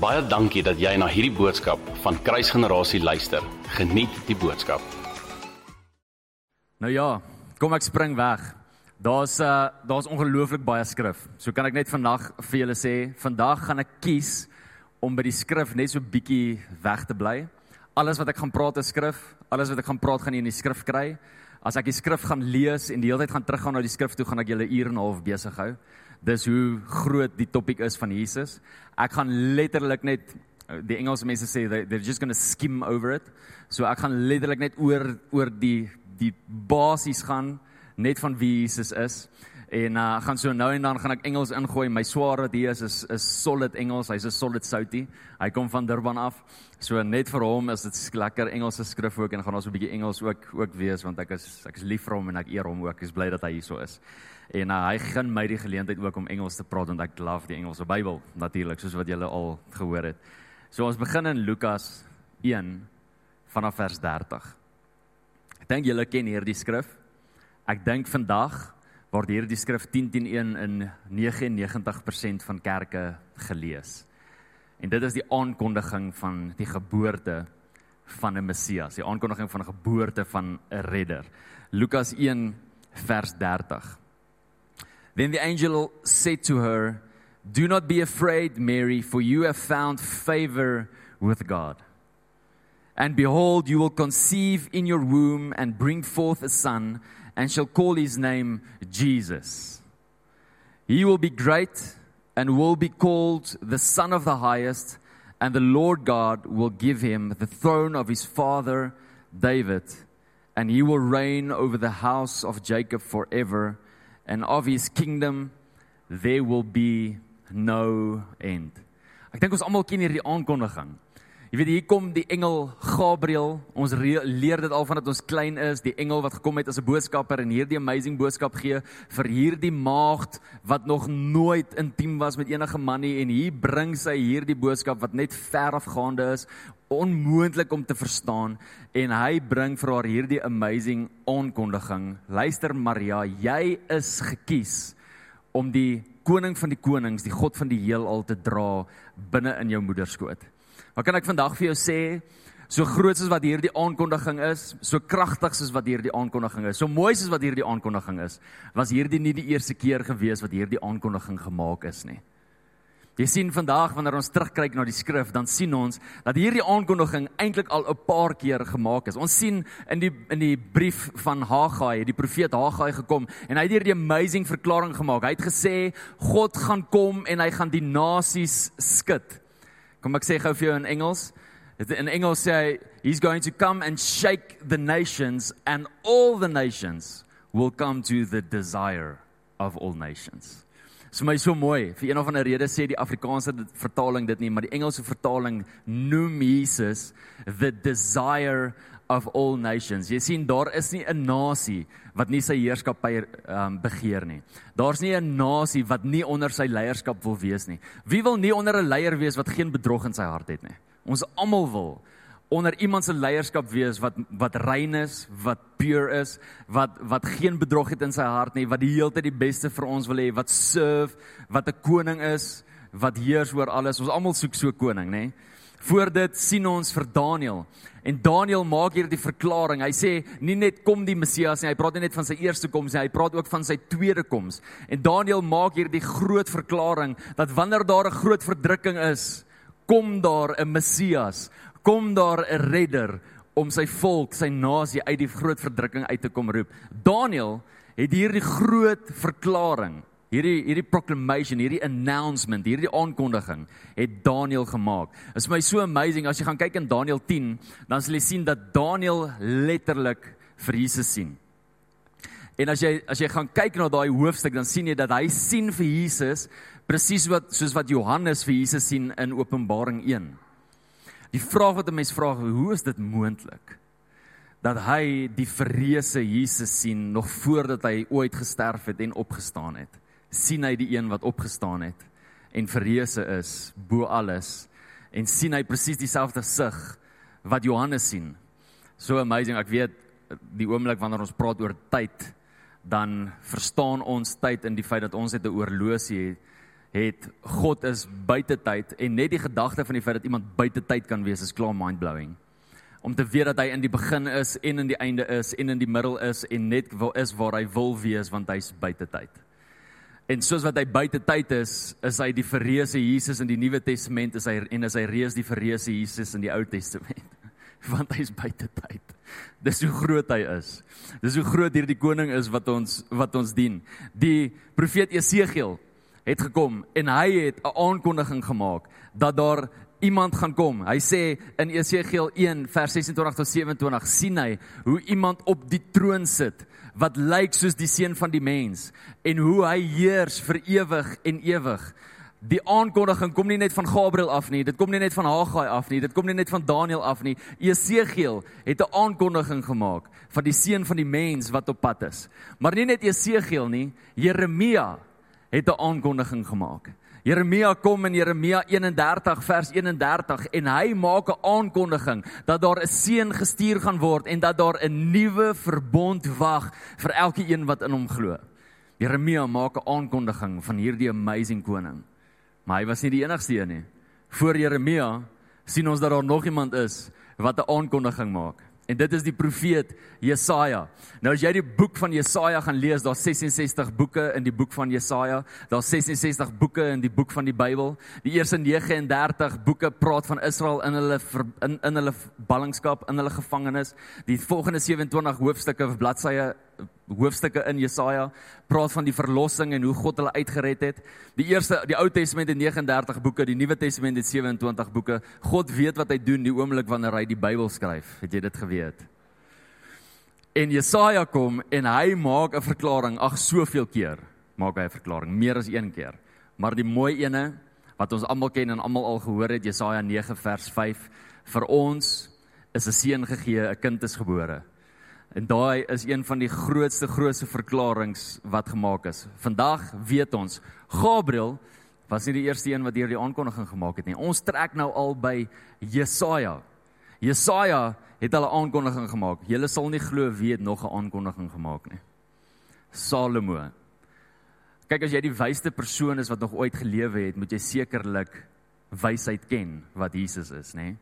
Baie dankie dat jy na hierdie boodskap van Kruisgenerasie luister. Geniet die boodskap. Nou ja, kom ek spring weg. Daar's uh daar's ongelooflik baie skrif. So kan ek net vandag vir julle sê, vandag gaan ek kies om by die skrif net so bietjie weg te bly. Alles wat ek gaan praat is skrif. Alles wat ek gaan praat gaan jy in die skrif kry. As ek die skrif gaan lees en die hele tyd gaan teruggaan na die skrif toe, gaan ek julle ure en 'n half besig hou. Dis hoe groot die topik is van Jesus. Ek gaan letterlik net die Engelse mense sê they, they're just going to skim over it. So ek gaan letterlik net oor oor die die basies gaan net van wie Jesus is. En uh gaan so nou en dan gaan ek Engels ingooi. My swaar wat hier is is is solid Engels. Hy's 'n solid soutie. Hy kom van Durban af. So net vir hom is dit lekker Engelse skrif ook en gaan ons 'n bietjie Engels ook ook wees want ek is ek is lief vir hom en ek eer hom ook. Ek is bly dat hy hier so is. En uh, hy gun my die geleentheid ook om Engels te praat want ek love die Engelse Bybel natuurlik soos wat julle al gehoor het. So ons begin in Lukas 1 vanaf vers 30. Ek dink julle ken hierdie skrif. Ek dink vandag word hierdie skrif 10:10:1 in 99% van kerke gelees. En dit is die aankondiging van die geboorte van 'n Messias, die aankondiging van 'n geboorte van 'n redder. Lukas 1 vers 30. Then the angel said to her, "Do not be afraid, Mary, for you have found favor with God. And behold, you will conceive in your womb and bring forth a son." and shall call his name Jesus. He will be great and will be called the Son of the Highest, and the Lord God will give him the throne of his father David, and he will reign over the house of Jacob forever, and of his kingdom there will be no end. Ek dink ons almal ken hierdie aankondiging. Jy weet hier kom die engel Gabriël. Ons leer dit al vandat ons klein is, die engel wat gekom het as 'n boodskapper en hierdie amazing boodskap gee vir hierdie maagd wat nog nooit intiem was met enige man nie en hier bring sy hierdie boodskap wat net verafgaande is, onmoontlik om te verstaan en hy bring vir haar hierdie amazing aankondiging. Luister Maria, jy is gekies om die koning van die konings, die God van die heelal te dra binne in jou moederskoot. Wat kan ek vandag vir jou sê? So groot soos wat hierdie aankondiging is, so kragtig soos wat hierdie aankondiging is, so mooi soos wat hierdie aankondiging is, was hierdie nie die eerste keer gewees wat hierdie aankondiging gemaak is nie. Jy sien vandag wanneer ons terugkyk na die skrif, dan sien ons dat hierdie aankondiging eintlik al 'n paar keer gemaak is. Ons sien in die in die brief van Haggai, die profeet Haggai gekom en hy het hierdie amazing verklaring gemaak. Hy het gesê God gaan kom en hy gaan die nasies skud. Kom ek sê gou vir jou in Engels. In Engels sê hy he's going to come and shake the nations and all the nations will come to the desire of all nations. Dit is my so mooi. Vir een of ander rede sê die Afrikaanse vertaling dit nie, maar die Engelse vertaling noem Jesus the desire of all nations. Jy sien daar is nie 'n nasie wat nie sy heerskappy um, begeer nie. Daar's nie 'n nasie wat nie onder sy leierskap wil wees nie. Wie wil nie onder 'n leier wees wat geen bedrog in sy hart het nie? Ons almal wil onder iemand se leierskap wees wat wat rein is, wat pure is, wat wat geen bedrog het in sy hart nie, wat die hele tyd die beste vir ons wil hê, wat serve, wat 'n koning is, wat heers oor alles. Ons almal soek so 'n koning, nê? Voor dit sien ons vir Daniël. En Daniël maak hier die verklaring. Hy sê nie net kom die Messias nie, hy praat nie net van sy eerste koms nie, hy praat ook van sy tweede koms. En Daniël maak hier die groot verklaring dat wanneer daar 'n groot verdrukking is, kom daar 'n Messias, kom daar 'n redder om sy volk, sy nasie uit die groot verdrukking uit te kom roep. Daniël het hierdie groot verklaring Hierdie hierdie proclamation, hierdie announcement, hierdie aankondiging het Daniël gemaak. Is my so amazing as jy gaan kyk in Daniël 10, dan sal jy sien dat Daniël letterlik vir Jesus sien. En as jy as jy gaan kyk na daai hoofstuk, dan sien jy dat hy sien vir Jesus presies wat soos wat Johannes vir Jesus sien in Openbaring 1. Die vraag wat 'n mens vra, hoe is dit moontlik? dat hy die verreëse Jesus sien nog voordat hy ooit gesterf het en opgestaan het sien hy die een wat opgestaan het en verreëse is bo alles en sien hy presies dieselfde sig wat Johannes sien. So amazing, ek weet die oomblik wanneer ons praat oor tyd, dan verstaan ons tyd in die feit dat ons het 'n oorlosie het God is buite tyd en net die gedagte van die feit dat iemand buite tyd kan wees is klaar mind-blowing. Om te weet dat hy in die begin is en in die einde is en in die middel is en net waar is waar hy wil wees want hy's buite tyd. En soos wat hy buite tyd is, is hy die verreëse Jesus in die Nuwe Testament is hy en is hy reus die verreëse Jesus in die Ou Testament want hy's buite tyd. Dis hoe groot hy is. Dis hoe groot hierdie koning is wat ons wat ons dien. Die profeet Esegiel het gekom en hy het 'n aankondiging gemaak dat daar iemand gaan kom. Hy sê in Esegiel 1 vers 26 tot 27 sien hy hoe iemand op die troon sit wat lyk soos die seun van die mens en hoe hy heers vir ewig en ewig. Die aankondiging kom nie net van Gabriël af nie, dit kom nie net van Haggai af nie, dit kom nie net van Daniël af nie. Esegiel het 'n aankondiging gemaak van die seun van die mens wat op pad is. Maar nie net Esegiel nie, Jeremia het 'n aankondiging gemaak. Jeremia kom in Jeremia 31 vers 31 en hy maak 'n aankondiging dat daar 'n seun gestuur gaan word en dat daar 'n nuwe verbond wag vir elke een wat in hom glo. Jeremia maak 'n aankondiging van hierdie amazing koning. Maar hy was nie die enigste een nie. Voor Jeremia sien ons dat daar nog iemand is wat 'n aankondiging maak. En dit is die profeet Jesaja. Nou as jy die boek van Jesaja gaan lees, daar's 66 boeke in die boek van Jesaja. Daar's 66 boeke in die boek van die Bybel. Die eerste 39 boeke praat van Israel in hulle in in hulle ballingskap, in hulle gevangenis. Die volgende 27 hoofstukke of bladsye hoofstukke in Jesaja praat van die verlossing en hoe God hulle uitgered het. Die eerste die Ou Testament het 39 boeke, die Nuwe Testament het 27 boeke. God weet wat hy doen die oomblik wanneer hy die Bybel skryf. Het jy dit geweet? En Jesaja kom en hy maak 'n verklaring, ag soveel keer maak hy 'n verklaring, meer as een keer. Maar die mooi ene wat ons almal ken en almal al gehoor het, Jesaja 9 vers 5, vir ons is 'n seun gegee, 'n kind is gebore. En daai is een van die grootste grootste verklaringe wat gemaak is. Vandag weet ons Gabriël was nie die eerste een wat hierdie aankondiging gemaak het nie. Ons trek nou al by Jesaja. Jesaja het al 'n aankondiging gemaak. Julle sal nie glo wie het nog 'n aankondiging gemaak nie. Salomo. Kyk as jy die wysste persoon is wat nog ooit gelewe het, moet jy sekerlik wysheid ken wat Jesus is, nê? Nee?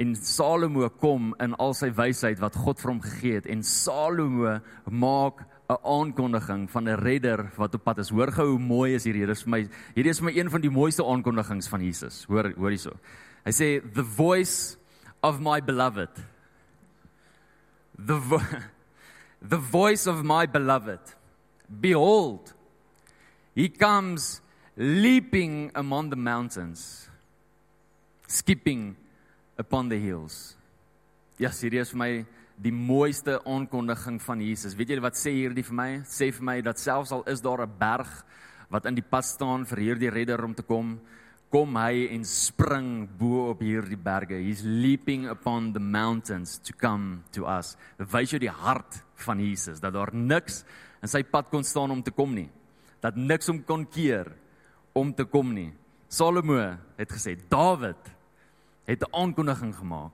En Salomo kom in al sy wysheid wat God vir hom gegee het en Salomo maak 'n aankondiging van 'n redder wat op pad is. Hoor gou hoe mooi is hierdie. Hier is vir my hierdie is vir my een van die mooiste aankondigings van Jesus. Hoor hoor hierso. Hy sê the voice of my beloved. The vo the voice of my beloved. Behold he comes leaping among the mountains skipping upon the hills. Ja, hierdie is vir my die mooiste aankondiging van Jesus. Weet julle wat sê hierdie vir my? Sê vir my dat selfs al is daar 'n berg wat in die pad staan vir hierdie redder om te kom, kom hy en spring bo op hierdie berge. He's leaping upon the mountains to come to us. Wys jy die hart van Jesus dat daar niks in sy pad kon staan om te kom nie. Dat niks hom kon keer om te kom nie. Salomo het gesê Dawid het 'n aankondiging gemaak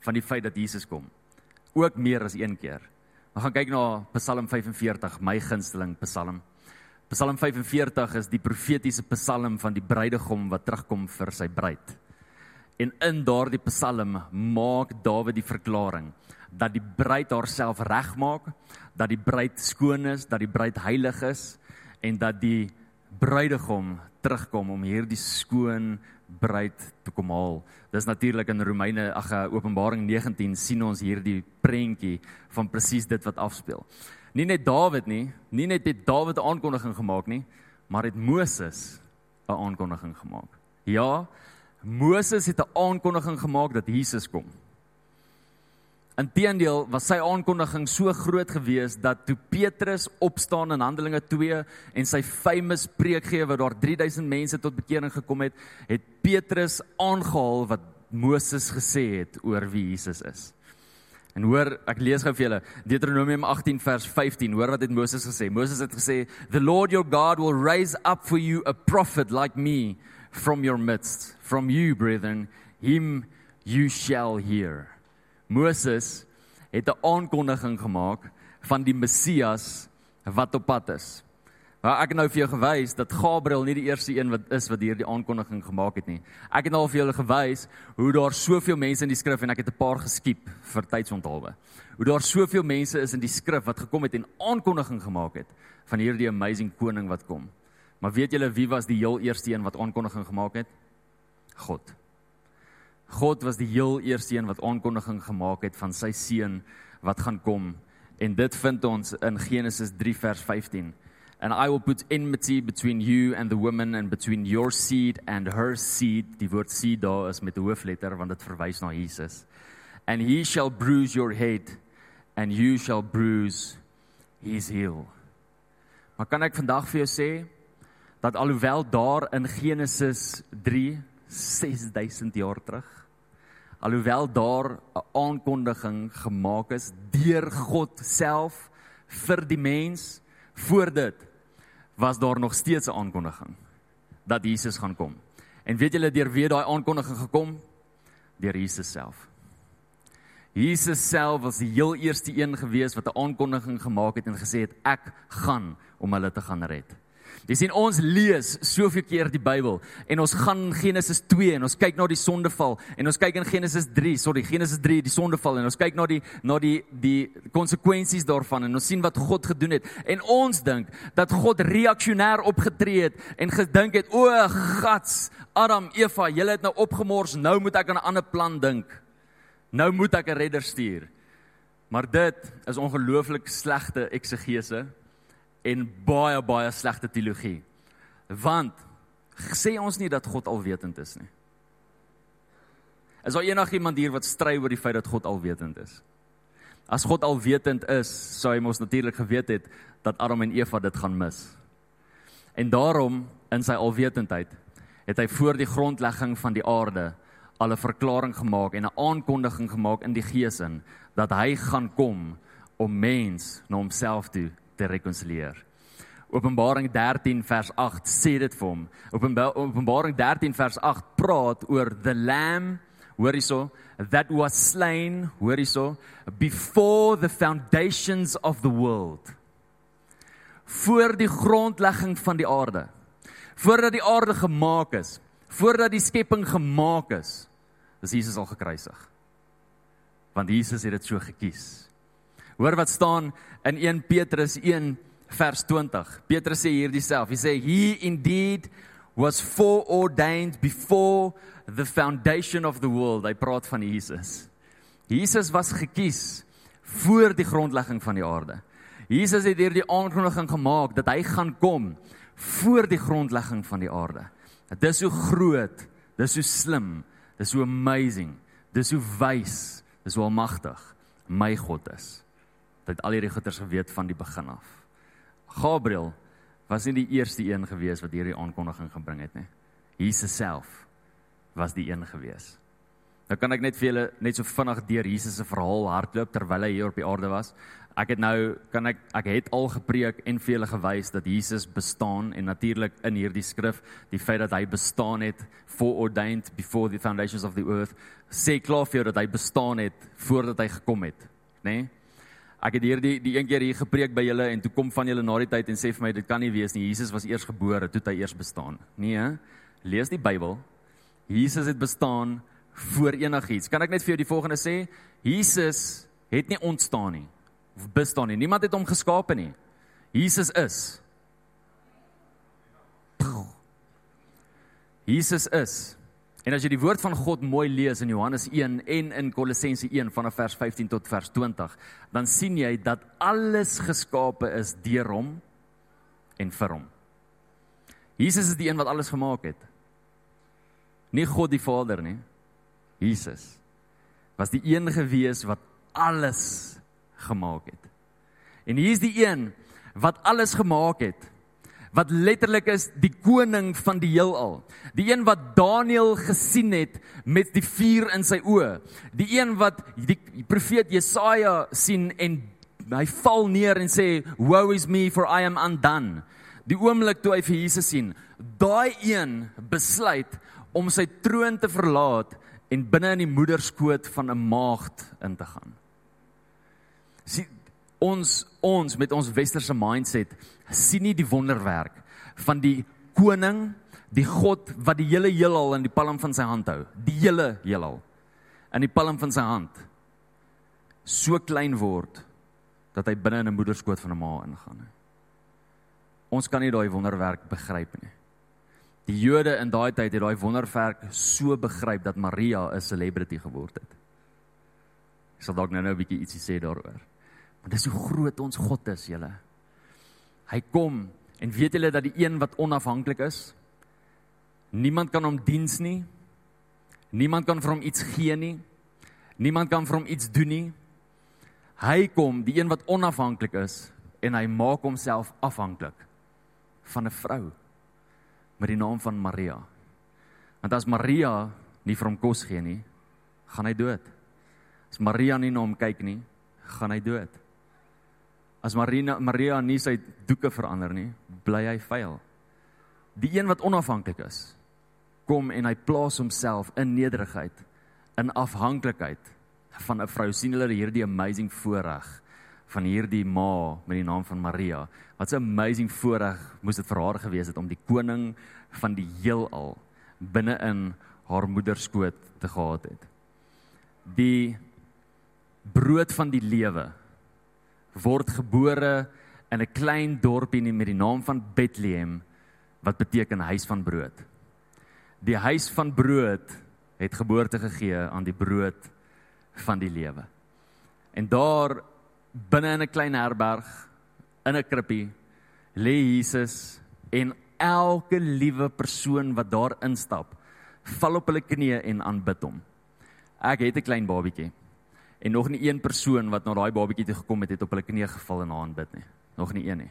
van die feit dat Jesus kom. Ook meer as een keer. Ons gaan kyk na Psalm 45, my gunsteling Psalm. Psalm 45 is die profetiese Psalm van die bruidegom wat terugkom vir sy bruid. En in daardie Psalm maak Dawid die verklaring dat die bruid haarself regmaak, dat die bruid skoon is, dat die bruid heilig is en dat die bruidegom terugkom om hierdie skoon bruid te kom haal. Dis natuurlik in Romeine, ag eh, Openbaring 19 sien ons hierdie prentjie van presies dit wat afspeel. Nie net Dawid nie, nie net het Dawid 'n aankondiging gemaak nie, maar het Moses 'n aankondiging gemaak. Ja, Moses het 'n aankondiging gemaak dat Jesus kom. Inteendeel was sy aankondiging so groot geweest dat toe Petrus opstaan in Handelinge 2 en sy famous preek gee waar daar 3000 mense tot bekering gekom het, het Petrus aangehaal wat Moses gesê het oor wie Jesus is. En hoor, ek lees gou vir julle Deuteronomium 18 vers 15. Hoor wat het Moses gesê? Moses het gesê, "The Lord your God will raise up for you a prophet like me from your midst. From you, brethren, him you shall hear." Moses het 'n aankondiging gemaak van die Messias wat op pad is. Maar ek het nou vir jou gewys dat Gabriël nie die eerste een wat is wat hierdie aankondiging gemaak het nie. Ek het nou al vir julle gewys hoe daar soveel mense in die skrif en ek het 'n paar geskiep vir tydsonthaalwe. Hoe daar soveel mense is in die skrif wat gekom het en aankondiging gemaak het van hierdie amazing koning wat kom. Maar weet julle wie was die heel eerste een wat aankondiging gemaak het? God. God was die heel eerste een wat aankondiging gemaak het van sy seun wat gaan kom. En dit vind ons in Genesis 3 vers 15. And I will put enmity between you and the woman and between your seed and her seed. Die woord seed daar is met 'n hoofletter want dit verwys na Jesus. And he shall bruise your head and you shall bruise his heel. Maar kan ek vandag vir jou sê dat alhoewel daar in Genesis 3 6000 jaar terug alhoewel daar 'n aankondiging gemaak is deur God self vir die mens voor dit was daar nog steeds 'n aankondiging dat Jesus gaan kom. En weet julle deur wie daai aankondiging gekom? Deur Jesus self. Jesus self was die heel eerste een gewees wat 'n aankondiging gemaak het en gesê het ek gaan om hulle te gaan red. Jy sien ons lees soveel keer die Bybel en ons gaan Genesis 2 en ons kyk na die sondeval en ons kyk in Genesis 3, sorry, Genesis 3 die sondeval en ons kyk na die na die die konsekwensies daarvan en ons sien wat God gedoen het en ons dink dat God reaksionêr opgetree het en gedink het o, gats, Adam, Eva, julle het nou opgemors, nou moet ek aan 'n ander plan dink. Nou moet ek 'n redder stuur. Maar dit is ongelooflik slegte eksegese en baie baie slegte teologie. Want sê ons nie dat God alwetend is nie. Is daar enigiemand hier wat stry oor die feit dat God alwetend is? As God alwetend is, sou hy mos natuurlik geweet het dat Adam en Eva dit gaan mis. En daarom in sy alwetendheid het hy voor die grondlegging van die aarde al 'n verklaring gemaak en 'n aankondiging gemaak in die gees in dat hy gaan kom om mens na homself toe te rekonsilieer. Openbaring 13 vers 8 sê dit vir hom. Openbaring 13 vers 8 praat oor the lamb, hoor hierso, that was slain, hoor hierso, before the foundations of the world. Voor die grondlegging van die aarde. Voordat die aarde gemaak is, voordat die skepping gemaak is, is Jesus al gekruisig. Want Jesus het dit so gekies. Hoor wat staan in 1 Petrus 1 vers 20. Petrus sê hierdie self. Hy sê he indeed was foreordained before the foundation of the world. Hy praat van Jesus. Jesus was gekies voor die grondlegging van die aarde. Jesus het hierdie aankondiging gemaak dat hy gaan kom voor die grondlegging van die aarde. Dit is so groot, dit is so slim, dit is so amazing, dit is so wys, dit is so almagtig. My God is het al hierdie goeters geweet van die begin af. Gabriël was nie die eerste een gewees wat hierdie aankondiging gebring het nie. Jesus self was die een gewees. Nou kan ek net vir julle net so vinnig deur Jesus se verhaal hardloop terwyl hy hier op die aarde was. Ek het nou kan ek ek het al gepreek en vir julle gewys dat Jesus bestaan en natuurlik in hierdie skrif die feit dat hy bestaan het foreordained before the foundations of the earth sê klaar vir jou dat hy bestaan het voordat hy gekom het, nê? Nee? Ek het hierdie die een keer hier gepreek by julle en toe kom van julle na die tyd en sê vir my dit kan nie wees nie. Jesus was eers gebore, toe het hy eers bestaan. Nee, lees die Bybel. Jesus het bestaan voor enigiets. Kan ek net vir jou die volgende sê? Jesus het nie ontstaan nie of bestaan nie. Niemand het hom geskape nie. Jesus is. Jesus is. En as jy die woord van God mooi lees in Johannes 1 en in Kolossense 1 vanaf vers 15 tot vers 20, dan sien jy dat alles geskape is deur hom en vir hom. Jesus is die een wat alles gemaak het. Nie God die Vader nie. Jesus was die een gewees wat alles gemaak het. En hier is die een wat alles gemaak het wat letterlik is die koning van die heelal. Die een wat Daniël gesien het met die vuur in sy oë. Die een wat die profeet Jesaja sien en hy val neer en sê, "Woe is me for I am undone." Die oomblik toe hy vir Jesus sien, daai een besluit om sy troon te verlaat en binne in die moederskoot van 'n maagd in te gaan. Sien, Ons ons met ons westerse mindset sien nie die wonderwerk van die koning, die God wat die hele heelal in die palm van sy hand hou, die hele heelal in die palm van sy hand. So klein word dat hy binne in 'n moederskoot van 'n ma ingaan. Ons kan nie daai wonderwerk begryp nie. Die Jode in daai tyd het daai wonderwerk so begryp dat Maria 'n celebrity geword het. Ek sal dalk nou-nou 'n bietjie ietsie sê daaroor. Maar dis hoe groot ons God is, julle. Hy kom en weet julle dat die een wat onafhanklik is, niemand kan hom diens nie. Niemand kan vir hom iets gee nie. Niemand kan vir hom iets doen nie. Hy kom, die een wat onafhanklik is en hy maak homself afhanklik van 'n vrou met die naam van Maria. Want as Maria nie vir hom kos gee nie, gaan hy dood. As Maria nie na hom kyk nie, gaan hy dood. As Marina Maria nie sy doeke verander nie, bly hy veil. Die een wat onafhanklik is, kom en hy plaas homself in nederigheid, in afhanklikheid van 'n vrou. sien hulle hierdie amazing voorreg van hierdie ma met die naam van Maria. Wat 'n amazing voorreg moes dit vir haar gewees het om die koning van die heelal binne in haar moederskoot te gehad het. Die brood van die lewe word gebore in 'n klein dorpie met die naam van Bethlehem wat beteken huis van brood. Die huis van brood het geboorte gegee aan die brood van die lewe. En daar binne in 'n klein herberg in 'n krippie lê Jesus en elke liewe persoon wat daar instap, val op hulle knieë en aanbid hom. Ek het 'n klein babietjie en nog nie een persoon wat na daai babatjie toe gekom het het op hulle knieë geval en aanbid nie. Nog nie een nie.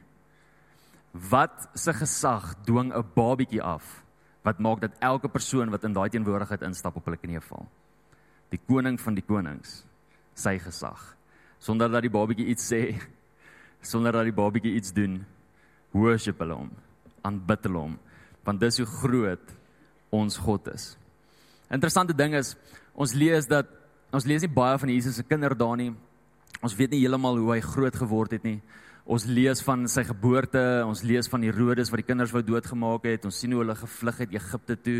Wat se gesag dwing 'n babatjie af wat maak dat elke persoon wat in daai teenwoordigheid instap op hulle knieë val? Die koning van die konings, sy gesag. Sonder dat die babatjie iets sê, sonder dat die babatjie iets doen, worship hulle hom, aanbid hulle hom, want dis hoe groot ons God is. Interessante ding is, ons lees dat Ons lees nie baie van Jesus se kinderdae nie. Ons weet nie heeltemal hoe hy groot geword het nie. Ons lees van sy geboorte, ons lees van Herodes wat die kinders wou doodgemaak het. Ons sien hoe hulle gevlug het Egipte toe.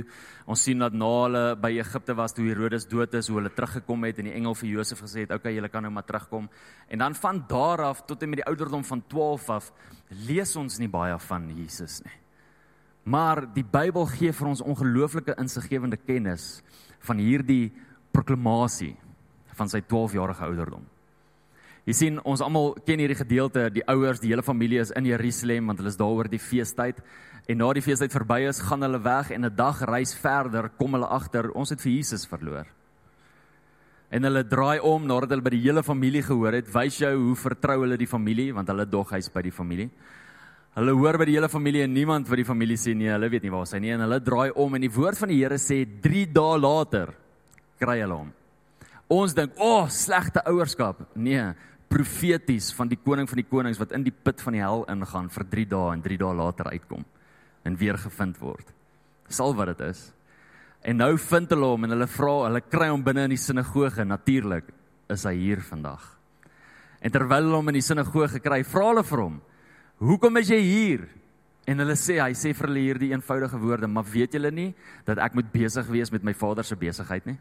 Ons sien dat na hulle by Egipte was toe Herodes dood is, hoe hulle teruggekom het en die engel vir Josef gesê het, "Oké, okay, julle kan nou maar terugkom." En dan van daar af tot en met die ouderdom van 12 af lees ons nie baie van Jesus nie. Maar die Bybel gee vir ons ongelooflike insiggewende kennis van hierdie proklamasie van sy 12-jarige ouderdom. Jy sien, ons almal ken hierdie gedeelte, die ouers, die hele familie is in Jerusalem want hulle is daar oor die feestyd. En na die feestyd verby is, gaan hulle weg en 'n dag reis verder, kom hulle agter, ons het vir Jesus verloor. En hulle draai om nadat hulle by die hele familie gehoor het, wys jou hoe vertrou hulle die familie want hulle dog hy's by die familie. Hulle hoor by die hele familie en niemand vir die familie sê nee, hulle weet nie waar hy is nie en hulle draai om en die woord van die Here sê 3 dae later kry hulle hom. Ons dink, "O, oh, slegte ouerskap." Nee, profeties van die koning van die konings wat in die put van die hel ingaan vir 3 dae en 3 dae later uitkom en weer gevind word. Sal wat dit is. En nou vind hulle hom en hulle vra, hulle kry hom binne in die sinagoge. Natuurlik is hy hier vandag. En terwyl hulle hom in die sinagoge kry, vra hulle vir hom, "Hoekom is jy hier?" En hulle sê, hy sê vir hulle hierdie eenvoudige woorde, "Maar weet julle nie dat ek moet besig wees met my Vader se besigheid nie?"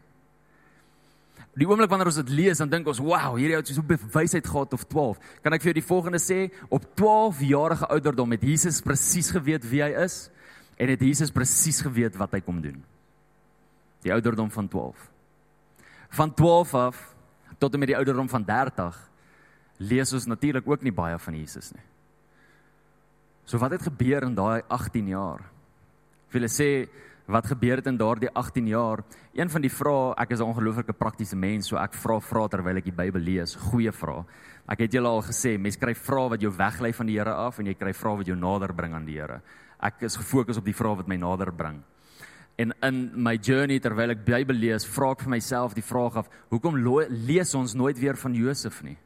Die oomblik wanneer ons dit lees, dan dink ons, "Wow, hierdie ou het so bewysheid gehad of 12." Kan ek vir jou die volgende sê? Op 12 jarige ouderdom het Jesus presies geweet wie hy is en het Jesus presies geweet wat hy kom doen. Die ouderdom van 12. Van 12 af tot en met die ouderdom van 30 lees ons natuurlik ook nie baie van Jesus nie. So wat het gebeur in daai 18 jaar? Wil jy sê wat gebeur het in daardie 18 jaar. Een van die vrae, ek is 'n ongelooflike praktiese mens, so ek vra vra terwyl ek die Bybel lees, goeie vrae. Ek het julle al gesê, mense kry vrae wat jou weglei van die Here af en jy kry vrae wat jou nader bring aan die Here. Ek is gefokus op die vrae wat my nader bring. En in my journey terwyl ek Bybel lees, vra ek vir myself die vraag af, hoekom lees ons nooit weer van Josef nie?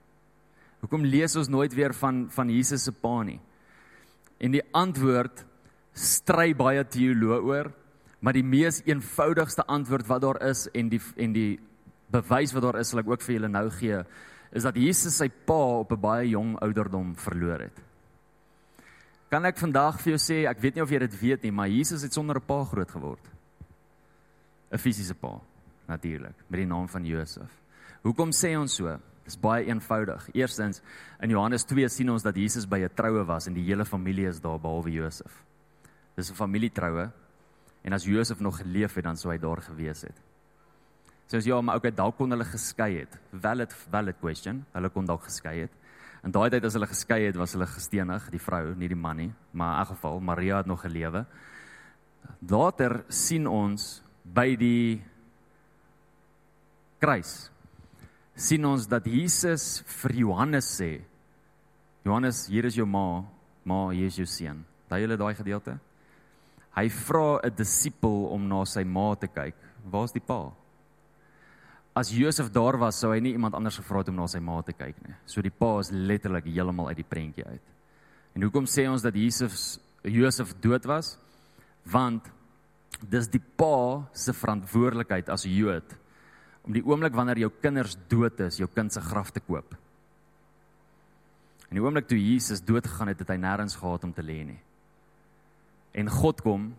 Hoekom lees ons nooit weer van van Jesus se pa nie? En die antwoord stry baie teoloë oor. Maar die mees eenvoudigste antwoord wat daar is en die en die bewys wat daar is, sal ek ook vir julle nou gee, is dat Jesus sy pa op 'n baie jong ouderdom verloor het. Kan ek vandag vir jou sê, ek weet nie of jy dit weet nie, maar Jesus het sonder 'n pa groot geword. 'n Fisiese pa, natuurlik, met die naam van Josef. Hoekom sê ons so? Dis baie eenvoudig. Eerstens, in Johannes 2 sien ons dat Jesus by 'n troue was en die hele familie is daar behalwe Josef. Dis 'n familietroue. En as Josef nog geleef het, dan sou hy daar gewees het. So, ja, maar okay, dalk kon hulle geskei het. Valid valid question. Hulle kon dalk geskei het. In daai tyd as hulle geskei het, was hulle gestenig, die vrou, nie die man nie, maar in elk geval Maria het nog gelewe. Later sien ons by die kruis sien ons dat Jesus vir Johannes sê Johannes, hier is jou ma, ma, hier is jou seun. Daai hele daai gedeelte. Hy vra 'n disipel om na sy ma te kyk. Waar's die pa? as Josef daar was, sou hy nie iemand anders gevra het om na sy ma te kyk nie. So die pa is letterlik heeltemal uit die prentjie uit. En hoekom sê ons dat Jesus Josef dood was? Want dis die pa se verantwoordelikheid as Jood om die oomblik wanneer jou kinders dood is, jou kind se graf te koop. En die oomblik toe Jesus dood gegaan het, het hy nêrens gehad om te lê nie. En God kom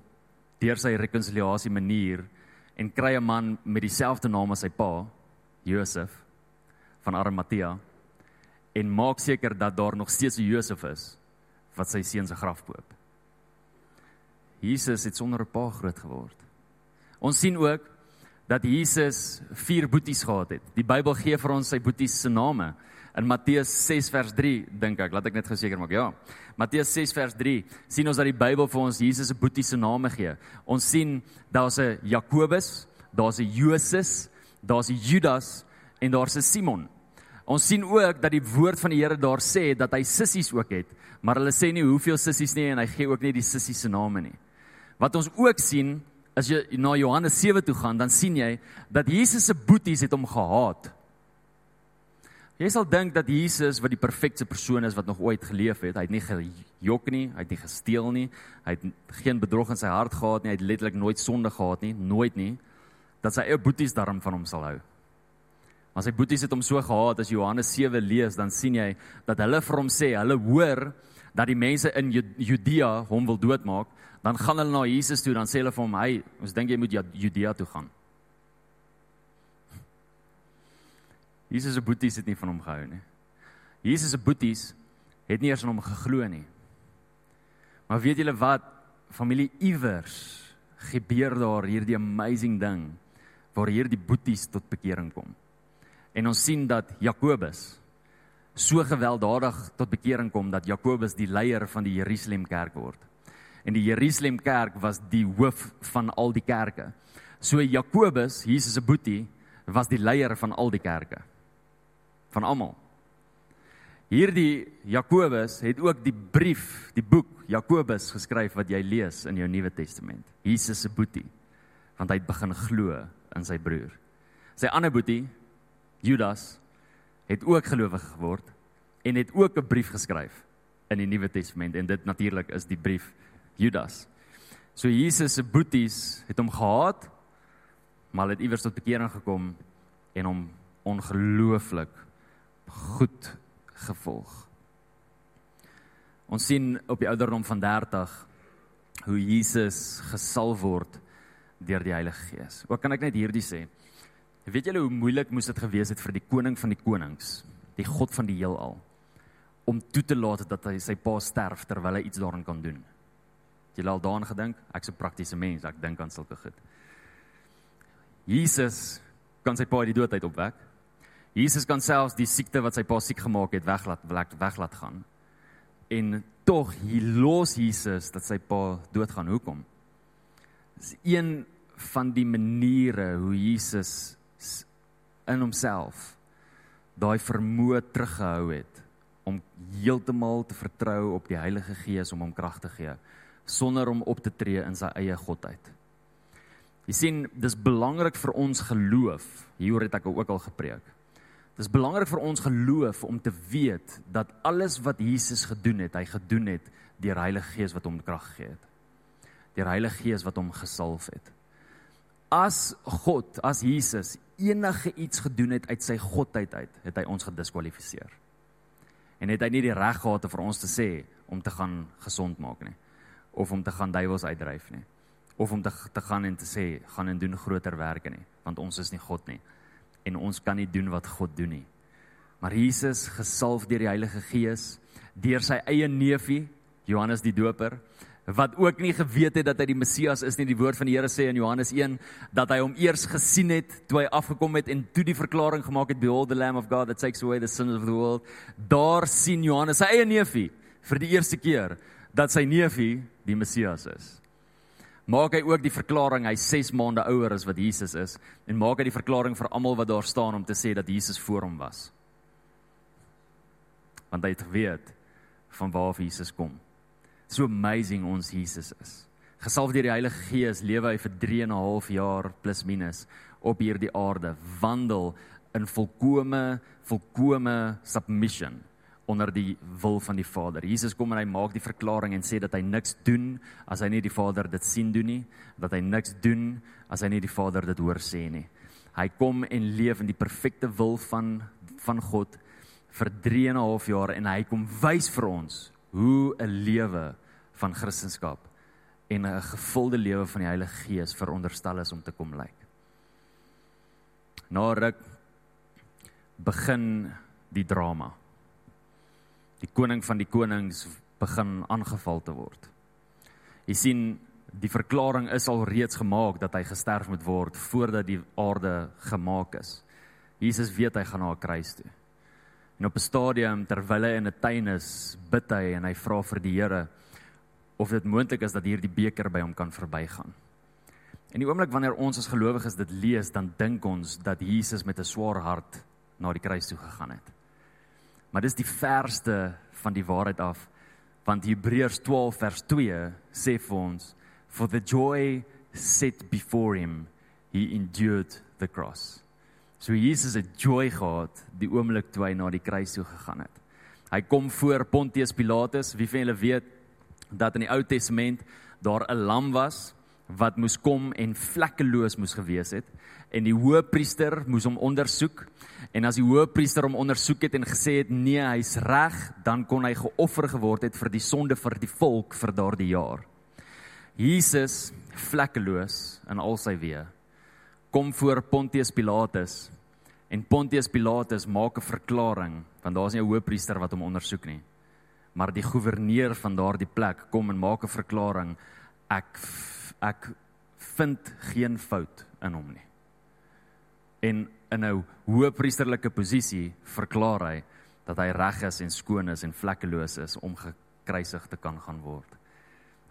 deur sy rekonsiliasie manier en kry 'n man met dieselfde naam as sy pa, Josef van Arimatea en maak seker dat daar nog steeds 'n Josef is wat sy seun se graf koop. Jesus het sonder 'n pa groot geword. Ons sien ook dat Jesus vier boeties gehad het. Die Bybel gee vir ons sy boeties se name. In Matteus 6 vers 3 dink ek, laat ek net geseker maak. Ja. Matteus 6 vers 3 sien ons dat die Bybel vir ons Jesus se boetie se name gee. Ons sien daar's 'n Jakobus, daar's 'n Josef, daar's 'n Judas en daar's 'n Simon. Ons sien ook dat die woord van die Here daar sê dat hy sissies ook het, maar hulle sê nie hoeveel sissies nie en hy gee ook nie die sissies se name nie. Wat ons ook sien as jy na Johannes 7 toe gaan, dan sien jy dat Jesus se boeties het hom gehaat. Jy sal dink dat Jesus wat die perfekte persoon is wat nog ooit geleef het, hy het nie gejok nie, hy het nie gesteel nie, hy het geen bedrog in sy hart gehad nie, hy het letterlik nooit sonde gehad nie, nooit nie, dat sy eie boeties daarom van hom sal hou. Maar sy boeties het hom so gehaat as Johannes 7 lees, dan sien jy dat hulle vir hom sê, hulle hoor dat die mense in Judea hom wil doodmaak, dan gaan hulle na Jesus toe, dan sê hulle vir hom, "Hy, ons dink jy moet Judea toe gaan." Jesus se boeties het nie van hom gehou nie. Jesus se boeties het nie eers aan hom geglo nie. Maar weet julle wat? Familie iewers gebeur daar hierdie amazing ding waar hierdie boeties tot bekering kom. En ons sien dat Jakobus so gewelddadig tot bekering kom dat Jakobus die leier van die Jerusalem kerk word. En die Jerusalem kerk was die hoof van al die kerke. So Jakobus, Jesus se boetie, was die leier van al die kerke van almal. Hierdie Jakobus het ook die brief, die boek Jakobus geskryf wat jy lees in jou Nuwe Testament. Jesus se boetie want hy het begin glo in sy broer. Sy ander boetie, Judas, het ook gelowig geword en het ook 'n brief geskryf in die Nuwe Testament en dit natuurlik is die brief Judas. So Jesus se boeties het hom gehaat, maar het iewers tot bekering gekom en hom ongelooflik goed gevolg. Ons sien op die ouderdom van 30 hoe Jesus gesalf word deur die Heilige Gees. Ook kan ek net hierdie sê. Weet julle hoe moeilik moes dit gewees het vir die koning van die konings, die God van die heelal, om toe te laat dat hy sy pa sterf terwyl hy iets daaraan kan doen? Het julle al daaraan gedink? Ek's 'n praktiese mens, ek dink aan sulke goed. Jesus kan sy pa uit die dood uit opwek. Jesus kan selfs die siekte wat sy pa siek gemaak het weglaat weg, weglaat gaan. En tog hier los Jesus dat sy pa doodgaan. Hoekom? Dis een van die maniere hoe Jesus in homself daai vermoë teruggehou het om heeltemal te vertrou op die Heilige Gees om hom krag te gee sonder om op te tree in sy eie godheid. Jy sien, dis belangrik vir ons geloof. Hieroor het ek ook al gepreek. Dis belangrik vir ons geloof om te weet dat alles wat Jesus gedoen het, hy gedoen het deur Heilige Gees wat hom krag gegee het. Deur Heilige Gees wat hom gesalf het. As God, as Jesus enige iets gedoen het uit sy godheid uit, het hy ons gediskwalifiseer. En het hy nie die reg gehad vir ons te sê om te gaan gesond maak nie of om te gaan duiwels uitdryf nie of om te te gaan en te sê gaan en doen groter werke nie want ons is nie God nie en ons kan nie doen wat God doen nie. Maar Jesus gesalf deur die Heilige Gees deur sy eie neefie Johannes die Doper wat ook nie geweet het dat hy die Messias is nie. Die woord van die Here sê in Johannes 1 dat hy hom eers gesien het toe hy afgekom het en toe die verklaring gemaak het behold the lamb of God that takes away the sins of the world. Daar sien Johannes sy eie neefie vir die eerste keer dat sy neefie die Messias is. Maak hy ook die verklaring hy 6 maande ouer as wat Jesus is en maak hy die verklaring vir almal wat daar staan om te sê dat Jesus voor hom was. Want hy het geweet van waar Jesus kom. So amazing ons Jesus is. Gesalf deur die Heilige Gees lewe hy vir 3 en 'n half jaar plus minus op hierdie aarde, wandel in volkomme volkomme submission onder die wil van die Vader. Jesus kom en hy maak die verklaring en sê dat hy niks doen as hy nie die Vader dit sien doen nie, dat hy niks doen as hy nie die Vader dit hoor sê nie. Hy kom en leef in die perfekte wil van van God vir 3 en 'n half jaar en hy kom wys vir ons hoe 'n lewe van Christendom en 'n gevulde lewe van die Heilige Gees veronderstel is om te kom lyk. Na ruk begin die drama. Die koning van die konings begin aangeval te word. Jy sien, die verklaring is al reeds gemaak dat hy gesterf moet word voordat die aarde gemaak is. Jesus weet hy gaan na 'n kruis toe. En op 'n stadium terwyl hy in 'n tuin is, bid hy en hy vra vir die Here of dit moontlik is dat hierdie beker by hom kan verbygaan. En die oomblik wanneer ons as gelowiges dit lees, dan dink ons dat Jesus met 'n swaar hart na die kruis toe gegaan het. Maar dis die verste van die waarheid af, want Hebreërs 12 vers 2 sê vir ons for the joy set before him he endured the cross. So Jesus het joy gehad die oomblik toe hy na die kruis toe gegaan het. Hy kom voor Pontius Pilatus, wie van julle weet dat in die Ou Testament daar 'n lam was wat moes kom en vlekkeloos moes gewees het en die hoëpriester moes hom ondersoek en as die hoëpriester hom ondersoek het en gesê het nee hy's reg dan kon hy geoffer geword het vir die sonde vir die volk vir daardie jaar. Jesus vlekkeloos in al sy weë kom voor Pontius Pilatus en Pontius Pilatus maak 'n verklaring want daar's nie 'n hoofpriester wat hom ondersoek nie. Maar die goewerneur van daardie plek kom en maak 'n verklaring ek ek vind geen fout in hom nie. En in 'n hoofpriesterlike posisie verklaar hy dat hy reg is en skoon is en vlekkeloos is om gekruisig te kan gaan word.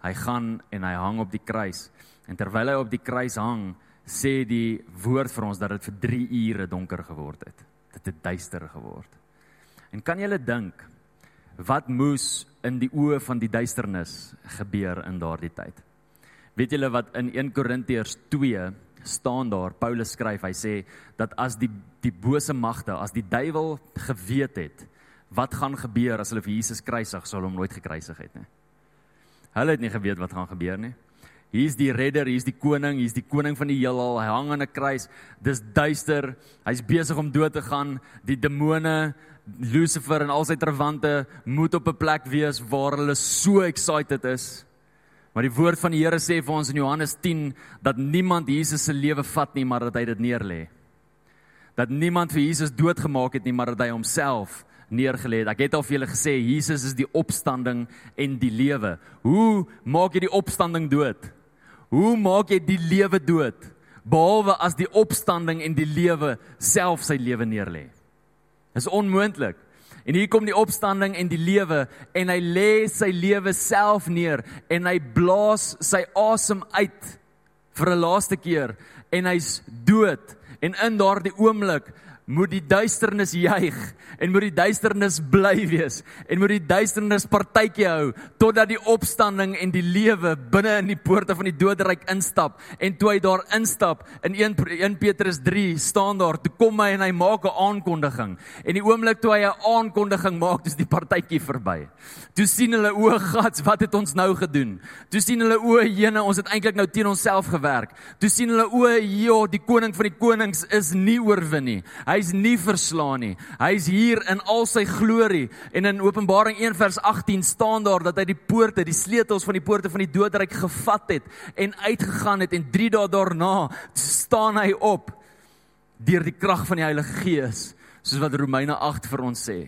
Hy gaan en hy hang op die kruis en terwyl hy op die kruis hang, sê die woord vir ons dat dit vir 3 ure donker geword het. Dit het duister geword. En kan julle dink wat moes in die oë van die duisternis gebeur in daardie tyd? Weet julle wat in 1 Korintiërs 2 staan daar Paulus skryf, hy sê dat as die die bose magte, as die duiwel geweet het wat gaan gebeur as hulle vir Jesus kruisig, sou hom nooit gekruisig het nie. Hulle het nie geweet wat gaan gebeur nie. Hier's die redder, hier's die koning, hier's die koning van die heelal. Hy hang aan 'n kruis. Dis duister. Hy's besig om dood te gaan. Die demone, Lucifer en al sy trawante moet op 'n plek wees waar hulle so excited is. Maar die woord van die Here sê vir ons in Johannes 10 dat niemand Jesus se lewe vat nie, maar dat hy dit neerlê. Dat niemand vir Jesus doodgemaak het nie, maar dat hy homself neergelê het. Ek het al vir julle gesê Jesus is die opstanding en die lewe. Hoe maak jy die opstanding dood? Hoe maak jy die lewe dood behalwe as die opstanding en die lewe self sy lewe neerlê? Is onmoontlik. En hier kom die opstanding en die lewe. En hy lê sy lewe self neer en hy blaas sy asem uit vir 'n laaste keer. En hy's dood. En in daardie oomblik moet die duisternis juig en moet die duisternis bly wees en moet die duisternis partytjie hou totdat die opstanding en die lewe binne in die poorte van die doderyk instap en toe hy daar instap in 1 1 Petrus 3 staan daar toe kom hy en hy maak 'n aankondiging. En die oomblik toe hy 'n aankondiging maak dis die partytjie verby. Toe sien hulle o gats wat het ons nou gedoen? Toe sien hulle o jene ons het eintlik nou teen onsself gewerk. Toe sien hulle o ja die koning van die konings is nie oorwin nie hy's nie verslaan nie hy's hier in al sy glorie en in Openbaring 1 vers 18 staan daar dat hy die poorte die sleutels van die poorte van die doodryk gevat het en uitgegaan het en 3 dae daarna staan hy op deur die krag van die Heilige Gees, soos wat Romeine 8 vir ons sê.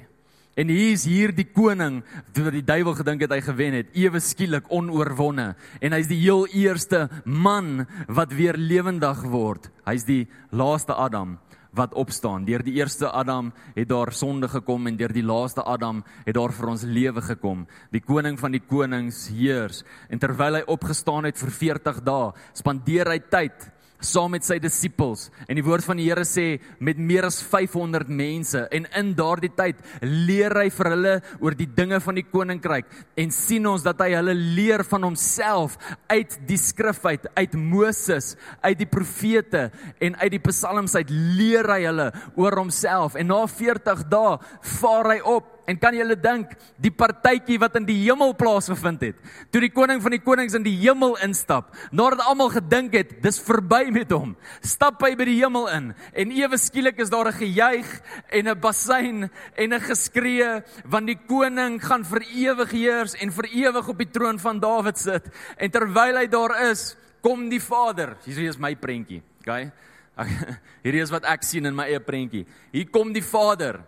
En hier is hier die koning wat die duiwel gedink het hy gewen het, ewe skielik onoorwonne en hy's die heel eerste man wat weer lewendig word. Hy's die laaste Adam wat opstaan. Deur die eerste Adam het daar sonde gekom en deur die laaste Adam het daar vir ons lewe gekom. Die koning van die konings heers en terwyl hy opgestaan het vir 40 dae, spandeer hy tyd saam met sy disippels. En die woord van die Here sê met meer as 500 mense. En in daardie tyd leer hy vir hulle oor die dinge van die koninkryk. En sien ons dat hy hulle leer van homself uit die skrif uit uit Moses uit die profete en uit die psalms uit leer hy hulle oor homself. En na 40 dae vaar hy op En kan julle dink die partytjie wat in die hemel plaasgevind het, toe die koning van die konings in die hemel instap, nadat almal gedink het dis verby met hom, stap hy by die hemel in en ewe skielik is daar 'n gejuig en 'n bassein en 'n geskree want die koning gaan vir ewig heers en vir ewig op die troon van Dawid sit. En terwyl hy daar is, kom die Vader. Hier is my prentjie, okay? Hierdie is wat ek sien in my eie prentjie. Hier kom die Vader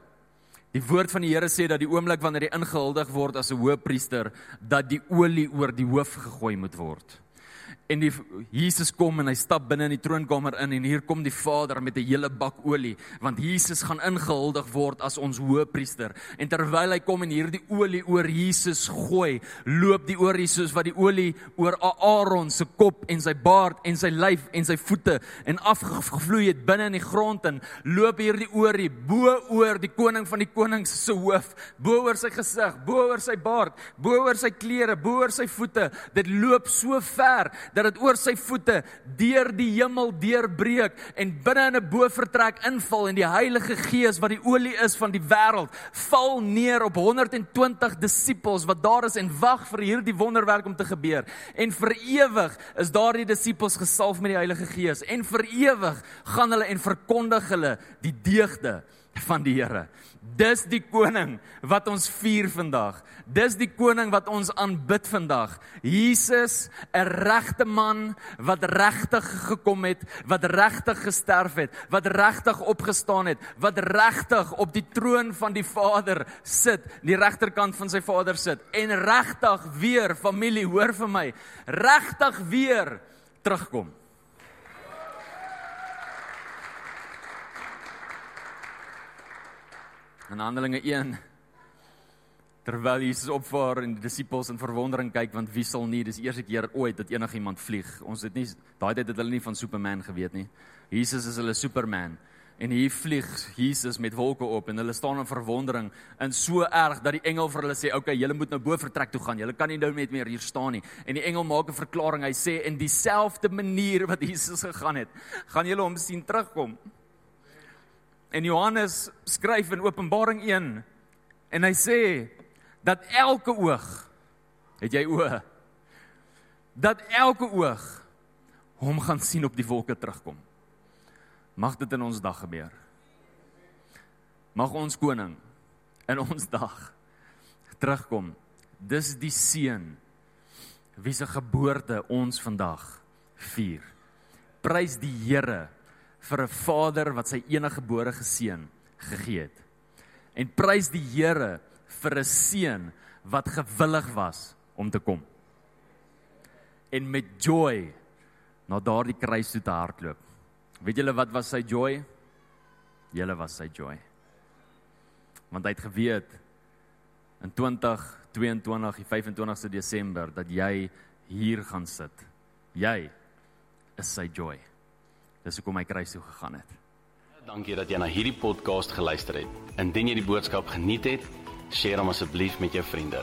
Die woord van die Here sê dat die oomblik wanneer hy ingehuldig word as 'n hoëpriester, dat die olie oor die hoof gegooi moet word. En die Jesus kom en hy stap binne in die troonkamer in en hier kom die Vader met 'n hele bak olie want Jesus gaan ingehuldig word as ons hoëpriester. En terwyl hy kom en hierdie olie oor Jesus gooi, loop die olie soos wat die olie oor Aaron se kop en sy baard en sy lyf en sy voete en afgevloei het binne in die grond en loop hierdie olie bo oor die koning van die konings se hoof, bo oor sy gesig, bo oor sy baard, bo oor sy klere, bo oor sy voete. Dit loop so ver dat dit oor sy voete deur die hemel deurbreek en binne in 'n bovertrek inval en die Heilige Gees wat die olie is van die wêreld val neer op 120 disippels wat daar is en wag vir hierdie wonderwerk om te gebeur en vir ewig is daardie disippels gesalf met die Heilige Gees en vir ewig gaan hulle en verkondig hulle die deugde van die Here. Dis die koning wat ons vier vandag. Dis die koning wat ons aanbid vandag. Jesus, 'n regte man wat regtig gekom het, wat regtig gesterf het, wat regtig opgestaan het, wat regtig op die troon van die Vader sit, die regterkant van sy Vader sit en regtig weer familie, hoor vir my, regtig weer terugkom. In Handelinge 1 terwyl Jesus opvaar en die disippels in verwondering kyk want wie sal nie dis eerste keer ooit dat enigiemand vlieg. Ons het nie daai tyd het hulle nie van Superman geweet nie. Jesus is hulle Superman. En hier vlieg Jesus met wolke op en hulle staan in verwondering en so erg dat die engel vir hulle sê oké okay, julle moet nou bo vertrek toe gaan. Julle kan nie nou net meer hier staan nie. En die engel maak 'n verklaring. Hy sê in dieselfde manier wat Jesus gegaan het gaan julle hom sien terugkom En Johannes skryf in Openbaring 1 en hy sê dat elke oog het jy oë dat elke oog hom gaan sien op die wolke terugkom. Mag dit in ons dag gebeur. Mag ons koning in ons dag terugkom. Dis die seun wie se geboorte ons vandag vier. Prys die Here vir 'n vader wat sy enige gebore geseun gegee het. En prys die Here vir 'n seun wat gewillig was om te kom. En met joy na daardie kruis toe te hardloop. Weet julle wat was sy joy? Julle was sy joy. Want hy het geweet in 2022 die 25ste Desember dat jy hier gaan sit. Jy is sy joy. Dis hoekom hy kruis toe gegaan het. Dankie dat jy na hierdie podcast geluister het. Indien jy die boodskap geniet het, deel hom asseblief met jou vriende.